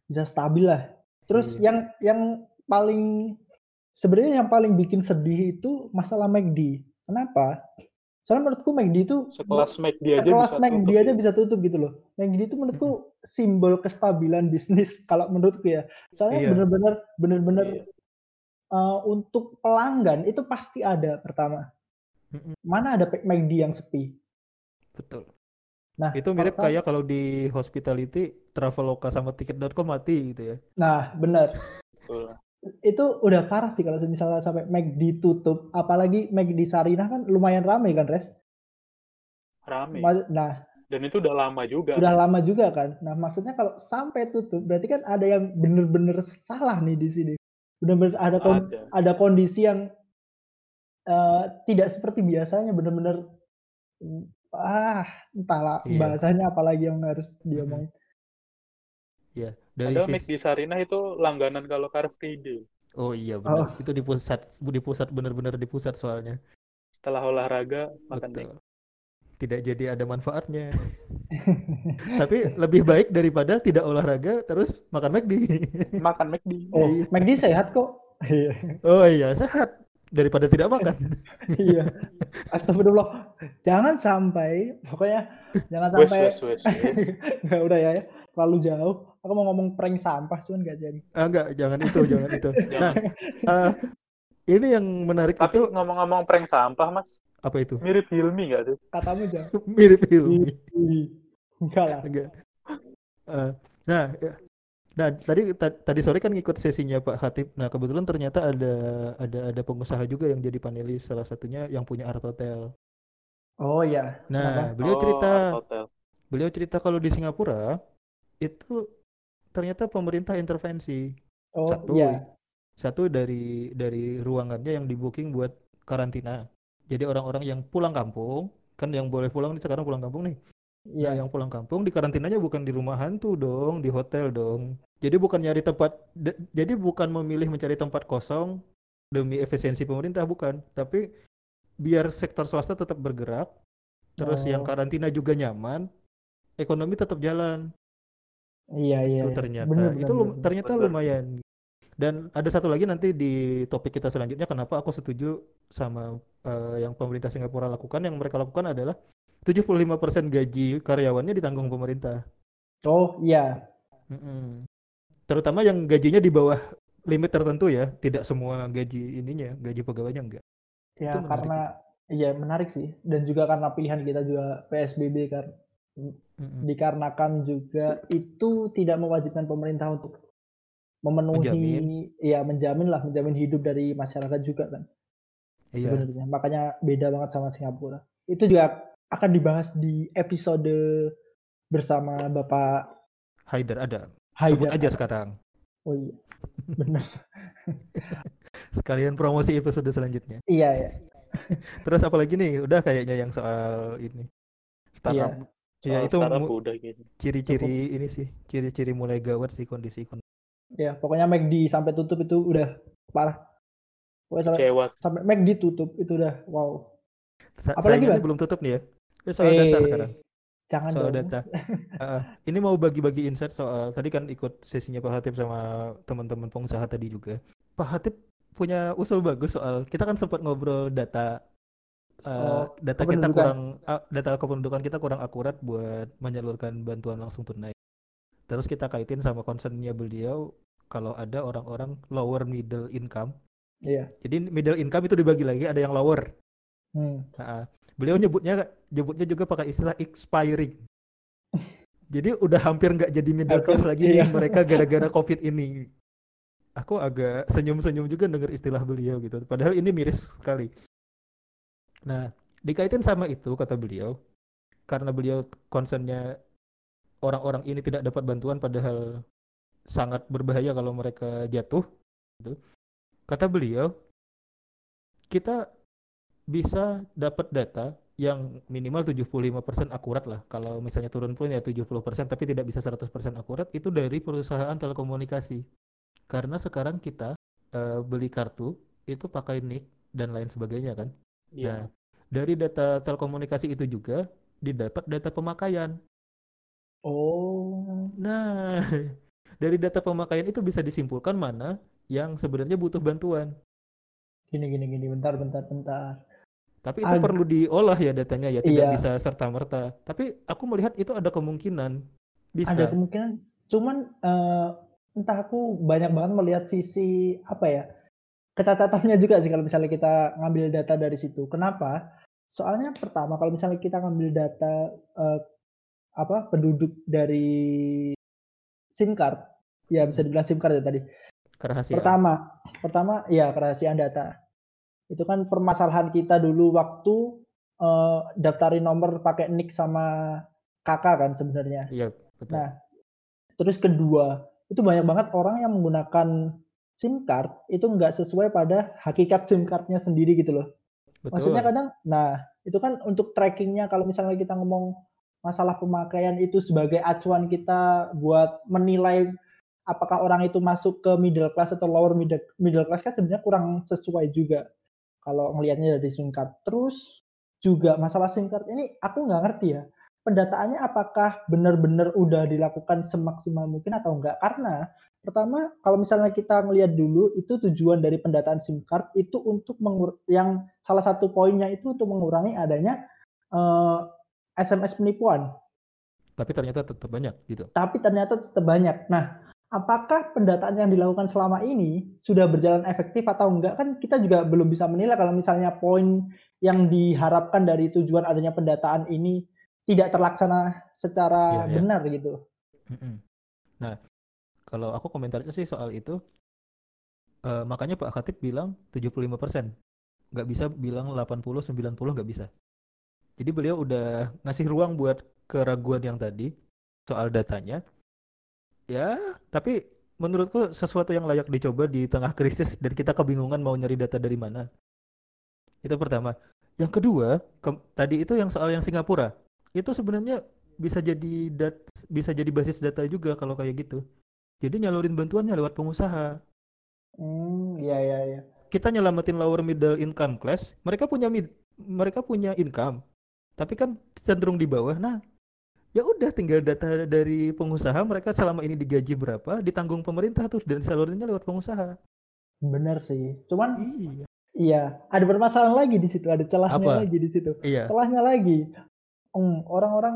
bisa stabil lah. Terus Iya. yang yang paling sebenarnya yang paling bikin sedih itu masalah McD. Kenapa? Soalnya menurutku McD itu Sekelas McD aja sekelas bisa McD tutup. aja bisa tutup gitu loh. McD itu menurutku simbol kestabilan bisnis kalau menurutku ya. Soalnya Iya. bener-bener bener-bener Iya. eh, untuk pelanggan itu pasti ada pertama. Mm-mm. Mana ada McD yang sepi? Betul. Nah, Itu mirip kayak kalau di hospitality Traveloka sama tiket.com mati gitu ya. Nah, benar. Betul. Itu udah parah sih kalau misalnya sampai McD tutup, apalagi McD Sarinah kan lumayan ramai kan, Res? Rame. Ma- Nah, Dan itu udah lama juga. udah lama juga kan. Nah, maksudnya kalau sampai tutup, berarti kan ada yang bener-bener salah nih di sini. Bener-bener ada kon- Ada. ada kondisi yang eh, tidak seperti biasanya, bener-bener ah entahlah Iya. bahasanya apalagi yang harus diomongin. Ya, dari Padahal sisi McD Sarinah itu langganan kalau Car Free Day. Oh iya benar. Oh. Itu di pusat di pusat benar-benar di pusat soalnya. Setelah olahraga makan Betul. McD. tidak jadi ada manfaatnya. Tapi lebih baik daripada tidak olahraga terus makan McD. Makan McD. Oh, Iya. McD sehat kok. Iya. Oh iya, sehat daripada tidak makan. Iya. Astagfirullah. Jangan sampai, pokoknya jangan Wes, sampai. wes, wes. Nggak, udah ya, ya. Terlalu jauh. Aku mau ngomong prank sampah, cuman nggak jadi. Ah, enggak, jangan itu, jangan itu. Nah, eh, ini yang menarik Tapi itu ngomong-ngomong prank sampah, Mas, apa itu? mirip Hilmi nggak sih? Katamu jangan. Mirip film. Ih, Enggak lah. Enggak. Eh, nah, ya. Nah tadi ta- tadi sore kan ngikut sesinya Pak Hatip. Nah, kebetulan ternyata ada ada ada pengusaha juga yang jadi panelis salah satunya yang punya art hotel. Oh iya. Nah, Kenapa? beliau Oh, cerita Hotel. beliau cerita kalau di Singapura itu ternyata pemerintah intervensi. Oh Satu, iya. Satu dari dari ruangannya yang di booking buat karantina. Jadi orang-orang yang pulang kampung, kan yang boleh pulang nih sekarang pulang kampung nih. Nah, Iya. yang pulang kampung di karantinanya bukan di rumah hantu dong, di hotel dong. Jadi bukan nyari tempat, jadi bukan memilih mencari tempat kosong demi efisiensi pemerintah bukan, tapi biar sektor swasta tetap bergerak, terus yang Oh. karantina juga nyaman, ekonomi tetap jalan. Iya iya. Itu iya. ternyata, Bener, itu bener, lum- bener. ternyata Bener. lumayan. Dan ada satu lagi nanti di topik kita selanjutnya, kenapa aku setuju sama eh, yang pemerintah Singapura lakukan, yang mereka lakukan adalah 75% gaji karyawannya ditanggung pemerintah. Oh iya. Mm-mm. Terutama yang gajinya di bawah limit tertentu ya, tidak semua gaji ininya, gaji pegawainya enggak. Ya Itu karena iya menarik sih dan juga karena pilihan kita juga PSBB kan Mm-mm. dikarenakan juga itu tidak mewajibkan pemerintah untuk memenuhi Menjamin. ya menjamin lah menjamin hidup dari masyarakat juga kan Iya, sebenarnya makanya beda banget sama Singapura itu juga akan dibahas di episode bersama Bapak Haidar ada. Sebut Haidar aja sekarang. oh iya benar Sekalian promosi episode selanjutnya. iya ya Terus apa lagi nih? Udah kayaknya yang soal ini. Startup. Ya Soal itu startup mu- udah gitu. ciri-ciri ini sih, ciri-ciri mulai gawat sih kondisi ekonomi. ya pokoknya McD sampai tutup itu udah parah pokoknya sampai sampai McD tutup itu udah wow Sa- Apalagi, belum tutup nih ya. Ini soal data Eh, sekarang. jangan Soal dong data. Ah, ini mau bagi-bagi insight soal tadi kan ikut sesinya Pak Hatip sama teman-teman pengusaha tadi juga. Pak Hatip punya usul bagus soal kita kan sempat ngobrol data eh, Oh, data kita kurang ah, data kependudukan kita kurang akurat buat menyalurkan bantuan langsung tunai. Terus kita kaitin sama concernnya beliau kalau ada orang-orang lower middle income. iya Jadi middle income itu dibagi lagi ada yang lower. hmm. Nah, beliau nyebutnya nyebutnya juga pakai istilah expiring. Jadi udah hampir nggak jadi middle class lagi nih iya. mereka gara-gara covid ini. Aku agak senyum-senyum juga denger istilah beliau gitu. Padahal ini miris sekali. Nah, dikaitin sama itu kata beliau, karena beliau concernnya orang-orang ini tidak dapat bantuan padahal sangat berbahaya kalau mereka jatuh. gitu. Kata beliau, kita bisa dapat data yang minimal 75% akurat lah. Kalau misalnya turun pun ya 70%, tapi tidak bisa 100% akurat itu dari perusahaan telekomunikasi. Karena sekarang kita eh, beli kartu itu pakai NIK dan lain sebagainya kan. Iya. Nah, dari data telekomunikasi itu juga didapat data pemakaian. oh Nah, dari data pemakaian itu bisa disimpulkan mana yang sebenarnya butuh bantuan. gini gini gini bentar bentar bentar Tapi itu Ag- perlu diolah ya datanya ya, tidak Iya. bisa serta-merta. Tapi aku melihat itu ada kemungkinan bisa. ada kemungkinan cuman eh, entah aku banyak banget melihat sisi apa ya kecacatannya juga sih kalau misalnya kita ngambil data dari situ kenapa soalnya pertama kalau misalnya kita ngambil data eh, apa penduduk dari SIM card ya bisa dibilang SIM card ya tadi kerahasiaan. Pertama, pertama ya kerahasiaan data. Itu kan permasalahan kita dulu waktu eh, daftarin nomor pakai nick sama kakak kan sebenarnya. Iya, betul. Nah, terus kedua, itu banyak banget orang yang menggunakan SIM card itu nggak sesuai pada hakikat SIM cardnya sendiri gitu loh. betul. Maksudnya kadang, nah itu kan untuk trackingnya kalau misalnya kita ngomong masalah pemakaian itu sebagai acuan kita buat menilai apakah orang itu masuk ke middle class atau lower middle, middle class kan sebenarnya kurang sesuai juga kalau ngelihatnya dari SIM card. Terus juga masalah SIM card ini aku nggak ngerti ya. Pendataannya apakah benar-benar udah dilakukan semaksimal mungkin atau enggak? Karena pertama kalau misalnya kita ngelihat dulu itu tujuan dari pendataan SIM card itu untuk mengur yang salah satu poinnya itu untuk mengurangi adanya uh, eh, SMS penipuan. Tapi ternyata tetap banyak gitu. Tapi ternyata tetap banyak. Nah, apakah pendataan yang dilakukan selama ini sudah berjalan efektif atau enggak kan kita juga belum bisa menilai kalau misalnya poin yang diharapkan dari tujuan adanya pendataan ini tidak terlaksana secara ya, ya. benar gitu. Nah, kalau aku komentarnya sih soal itu, uh, makanya Pak Khatib bilang 75 persen, nggak bisa bilang 80 90 nggak bisa. Jadi beliau udah ngasih ruang buat keraguan yang tadi soal datanya, ya tapi menurutku sesuatu yang layak dicoba di tengah krisis dan kita kebingungan mau nyari data dari mana. Itu pertama. Yang kedua ke, tadi itu yang soal yang Singapura. Itu sebenarnya bisa jadi dat bisa jadi basis data juga kalau kayak gitu. Jadi nyalurin bantuannya lewat pengusaha. Hmm iya iya iya. Kita nyelamatin lower middle income class mereka punya mid mereka punya income. Tapi kan cenderung di bawah. Nah ya udah tinggal data dari pengusaha mereka selama ini digaji berapa ditanggung pemerintah tuh dan salurnya lewat pengusaha. Benar sih. Cuman iya. iya ada permasalahan lagi di situ ada celahnya Apa? lagi di situ. Iya. celahnya lagi. Orang orang-orang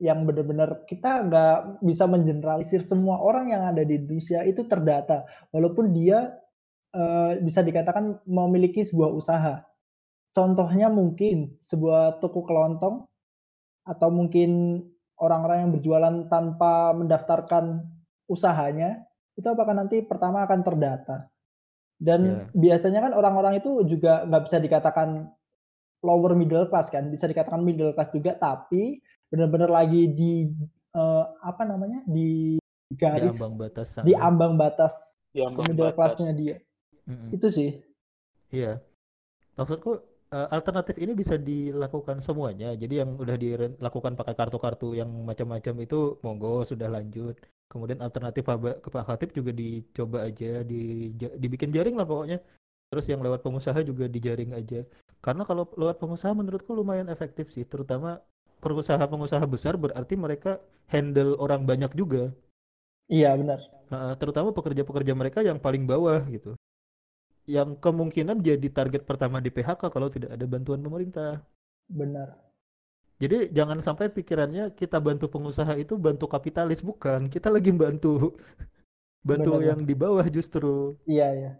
yang benar-benar kita nggak bisa mengeneralisir semua orang yang ada di Indonesia itu terdata. Walaupun dia uh, bisa dikatakan memiliki sebuah usaha. Contohnya mungkin sebuah toko kelontong atau mungkin orang-orang yang berjualan tanpa mendaftarkan usahanya, itu apakah nanti pertama akan terdata. Dan yeah. biasanya kan orang-orang itu juga nggak bisa dikatakan lower middle class kan, bisa dikatakan middle class juga, tapi benar-benar lagi di uh, apa namanya di garis di ambang batas di ambang batas di ambang middle classnya dia. Mm-hmm. Itu sih. Iya. Maksudku uh, alternatif ini bisa dilakukan semuanya. Jadi yang udah dilakukan pakai kartu-kartu yang macam-macam itu monggo sudah lanjut. Kemudian alternatif ke Pak Khatib juga dicoba aja, di, dibikin jaring lah pokoknya. Terus yang lewat pengusaha juga dijaring aja. Karena kalau lewat pengusaha menurutku lumayan efektif sih, terutama pengusaha-pengusaha besar berarti mereka handle orang banyak juga. Iya benar. Nah, terutama pekerja-pekerja mereka yang paling bawah gitu yang kemungkinan jadi target pertama di PHK kalau tidak ada bantuan pemerintah. Benar. Jadi jangan sampai pikirannya kita bantu pengusaha itu bantu kapitalis bukan, kita lagi bantu bantu Benar, yang di bawah justru. Iya ya.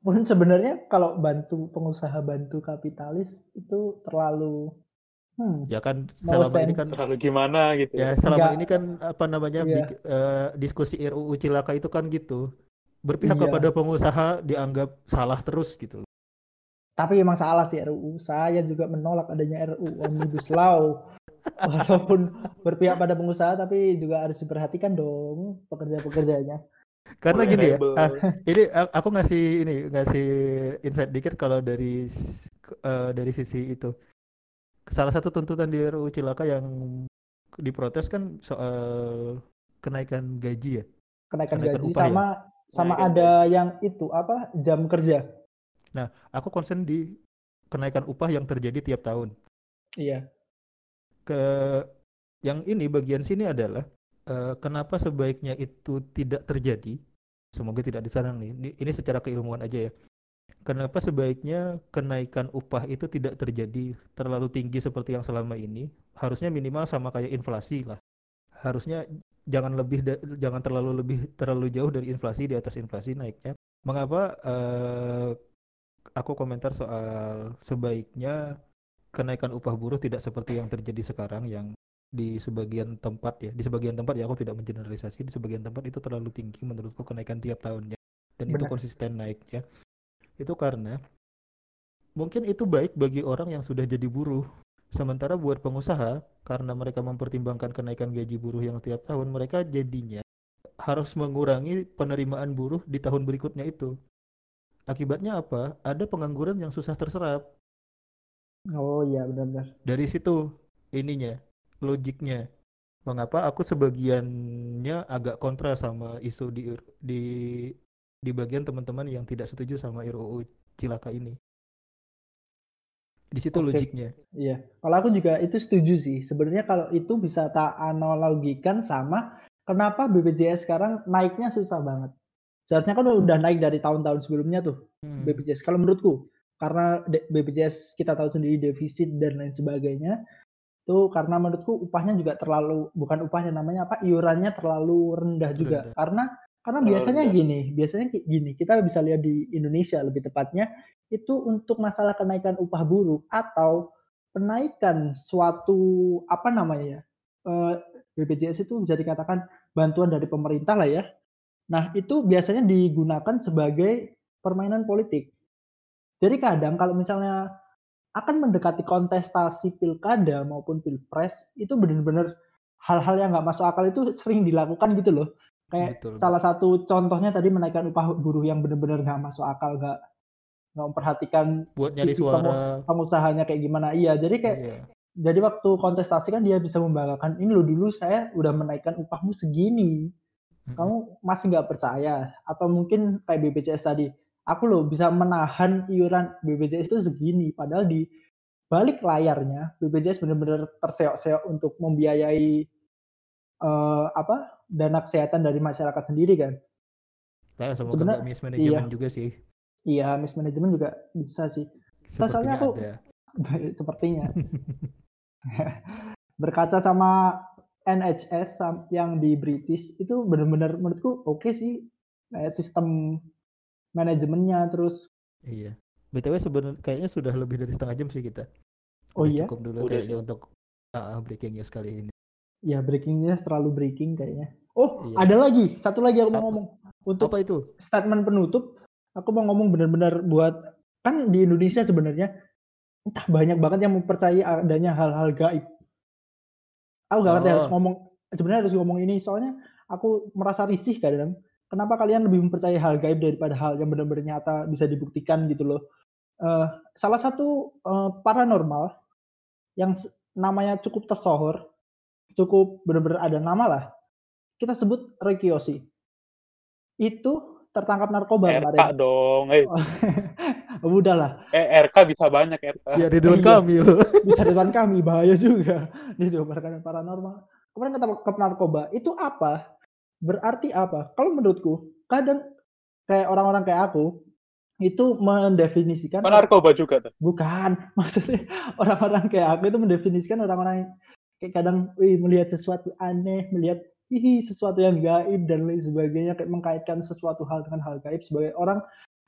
Pun sebenarnya kalau bantu pengusaha bantu kapitalis itu terlalu Hmm. Ya kan selama sense. ini kan terlalu gimana gitu. Ya, ya selama Enggak. ini kan apa namanya iya. uh, diskusi RUU Cilaka itu kan gitu berpihak iya. kepada pengusaha dianggap salah terus gitu. Tapi emang salah sih RUU. Saya juga menolak adanya RUU Omnibus Law. Walaupun berpihak pada pengusaha tapi juga harus diperhatikan dong pekerja-pekerjanya. Karena gini ya, ah, ini aku ngasih ini ngasih insight dikit kalau dari uh, dari sisi itu. Salah satu tuntutan di RUU Cilaka yang diprotes kan soal kenaikan gaji ya. Kenaikan, kenaikan gaji sama ya? Sama nah, ada gitu. yang itu apa jam kerja. Nah, aku concern di kenaikan upah yang terjadi tiap tahun. Iya. Ke yang ini bagian sini adalah uh, kenapa sebaiknya itu tidak terjadi. Semoga tidak diserang nih. Ini, ini secara keilmuan aja ya. Kenapa sebaiknya kenaikan upah itu tidak terjadi terlalu tinggi seperti yang selama ini? Harusnya minimal sama kayak inflasi lah. Harusnya jangan lebih jangan terlalu lebih terlalu jauh dari inflasi di atas inflasi naiknya. Mengapa uh, aku komentar soal sebaiknya kenaikan upah buruh tidak seperti yang terjadi sekarang yang di sebagian tempat ya di sebagian tempat ya aku tidak mengeneralisasi di sebagian tempat itu terlalu tinggi menurutku kenaikan tiap tahunnya dan Benar. itu konsisten naiknya itu karena mungkin itu baik bagi orang yang sudah jadi buruh Sementara buat pengusaha, karena mereka mempertimbangkan kenaikan gaji buruh yang tiap tahun, mereka jadinya harus mengurangi penerimaan buruh di tahun berikutnya itu. Akibatnya apa? Ada pengangguran yang susah terserap. Oh iya benar-benar. Dari situ ininya, logiknya. Mengapa aku sebagiannya agak kontra sama isu di di di bagian teman-teman yang tidak setuju sama RUU Cilaka ini. Di situ Oke. logiknya. Iya, kalau aku juga itu setuju sih. Sebenarnya kalau itu bisa tak analogikan sama kenapa BPJS sekarang naiknya susah banget. Seharusnya kan udah naik dari tahun-tahun sebelumnya tuh Hmm. BPJS. Kalau menurutku, karena BPJS kita tahu sendiri defisit dan lain sebagainya, itu karena menurutku upahnya juga terlalu bukan upahnya namanya apa iurannya terlalu rendah juga. Rendah. Karena karena biasanya rendah. gini, biasanya gini, kita bisa lihat di Indonesia lebih tepatnya itu untuk masalah kenaikan upah buruh atau penaikan suatu apa namanya ya eh, BPJS itu bisa dikatakan bantuan dari pemerintah lah ya. Nah itu biasanya digunakan sebagai permainan politik. Jadi kadang kalau misalnya akan mendekati kontestasi pilkada maupun pilpres itu benar-benar hal-hal yang nggak masuk akal itu sering dilakukan gitu loh. Kayak Betul. salah satu contohnya tadi menaikkan upah buruh yang benar-benar nggak masuk akal, nggak nggak memperhatikan Buat nyari suara. pengusahanya kayak gimana. Iya, jadi kayak Iya. jadi waktu kontestasi kan dia bisa membanggakan ini loh dulu saya udah menaikkan upahmu segini kamu masih nggak percaya atau mungkin kayak BPJS tadi aku loh bisa menahan iuran BPJS itu segini padahal di balik layarnya BPJS benar-benar terseok-seok untuk membiayai eh, apa dana kesehatan dari masyarakat sendiri kan Nah, semoga Sebenarnya- mismanagement iya. juga sih. iya mismanagement juga bisa sih soalnya Sepertinya aku- ada. sepertinya berkaca sama NHS yang di British itu benar-benar menurutku oke sih kayak sistem manajemennya terus Iya. BTW sebenarnya kayaknya sudah lebih dari setengah jam sih kita. Oh Udah iya? Cukup dulu Udah kayaknya untuk ah, breaking news kali ini. Ya breaking news terlalu breaking kayaknya oh Iya. ada lagi satu lagi aku mau Apa? ngomong untuk Apa itu? statement penutup aku mau ngomong benar-benar buat kan di Indonesia sebenarnya entah banyak banget yang mempercayai adanya hal-hal gaib aku gak ngerti Oh. harus ngomong sebenarnya harus ngomong ini soalnya aku merasa risih kadang kenapa kalian lebih mempercayai hal gaib daripada hal yang benar-benar nyata bisa dibuktikan gitu loh Eh, salah satu eh, paranormal yang namanya cukup tersohor cukup benar-benar ada nama lah kita sebut Roy Kiyoshi itu tertangkap narkoba RK kemarin dong. Eh, udahlah eh RK bisa banyak RK. Ya Ridwan Iya. Kamil. bisa depan kami bahaya juga disebarkan paranormal kemarin ketangkap narkoba itu apa berarti apa kalau menurutku kadang kayak orang-orang kayak aku itu mendefinisikan Kan narkoba juga tuh. bukan maksudnya orang-orang kayak aku itu mendefinisikan orang-orang kayak kadang wih, melihat sesuatu aneh melihat ih sesuatu yang gaib dan lain sebagainya kayak mengkaitkan sesuatu hal dengan hal gaib sebagai orang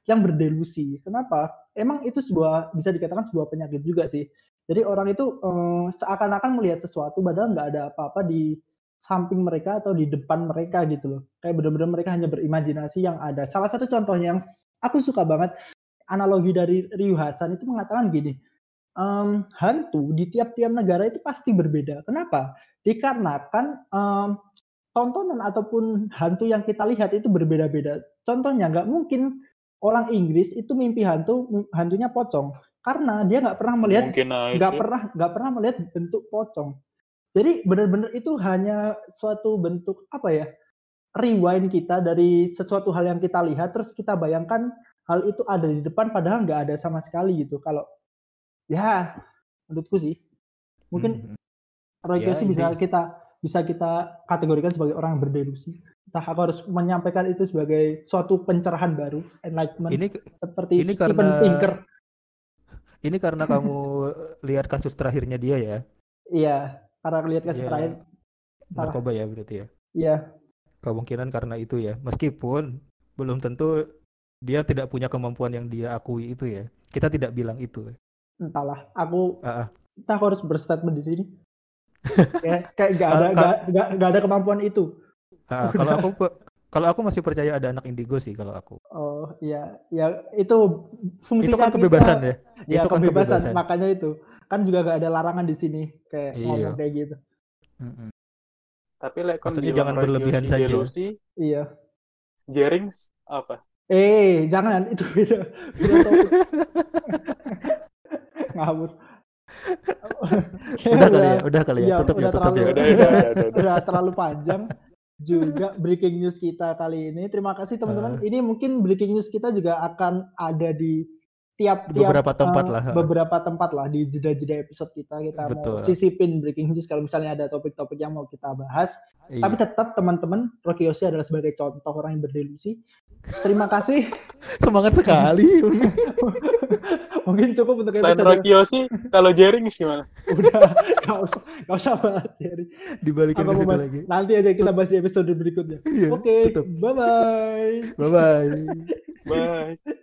yang berdelusi. Kenapa? Emang itu sebuah bisa dikatakan sebuah penyakit juga sih. Jadi orang itu eh, seakan-akan melihat sesuatu padahal nggak ada apa-apa di samping mereka atau di depan mereka gitu loh. Kayak benar-benar mereka hanya berimajinasi yang ada. Salah satu contohnya yang aku suka banget analogi dari Ryu Hasan itu mengatakan gini em, hantu di tiap-tiap negara itu pasti berbeda. Kenapa? Dikarenakan em, tontonan ataupun hantu yang kita lihat itu berbeda-beda. Contohnya nggak mungkin orang Inggris itu mimpi hantu hantunya pocong. Karena dia nggak pernah melihat nggak pernah nggak pernah melihat bentuk pocong. Jadi benar-benar itu hanya suatu bentuk apa ya rewind kita dari sesuatu hal yang kita lihat terus kita bayangkan hal itu ada di depan padahal nggak ada sama sekali gitu. Kalau ya menurutku sih mungkin Hmm. Roy Ya, Kiyoshi bisa kita bisa kita kategorikan sebagai orang yang berdelusi. Entah aku harus menyampaikan itu sebagai suatu pencerahan baru, enlightenment Ini seperti ini Steven karena- Pinker. ini karena kamu lihat kasus terakhirnya dia ya. Iya, karena lihat kasih Iya. terakhir. Narkoba ya berarti ya. Iya, Kemungkinan karena itu ya. Meskipun belum tentu dia tidak punya kemampuan yang dia akui itu ya. Kita tidak bilang itu. Entahlah. Aku ah. entah aku harus berstatement di sini. kayak kayak nggak ada nggak nggak nggak ada kemampuan itu. Ah, kalau aku kalau aku masih percaya ada anak indigo sih kalau aku. Oh iya, ya itu fungsinya Itu kan kita- kebebasan ya. Ya Itu kan kebebasan, kebebasan. makanya itu kan juga gak ada larangan di sini kayak Iya. ngomong kayak gitu. Mm-mm. Tapi lek kon Maksudnya jangan berlebihan saja. delusi, Iya. Jerings apa? Eh, jangan itu beda beda topik. Ngawur. Udah kali ya, udah kali ya. iya, Tutup ya, udah tutup terlalu- ya. Udah, udah, udah, udah, udah. udah terlalu panjang juga breaking news kita kali ini. Terima kasih teman-teman. Ah. Ini mungkin breaking news kita juga akan ada di tiap tiap Beberapa tempat eh, lah. beberapa tempat lah di jeda-jeda episode kita kita mau Betul. sisipin breaking news kalau misalnya ada topik-topik yang mau kita bahas Iya. tapi tetap teman-teman Rocky Yoshi adalah sebagai contoh orang yang berdelusi terima kasih semangat sekali. mungkin cukup untuk Selain episode Rocky Yoshi, kalau Jerings gimana? udah gak usah gak usah bahas Jerry Dibalikin Apa ke situ mau lagi. nanti aja kita bahas di episode berikutnya Iya, oke tutup. bye bye Bye bye. Bye.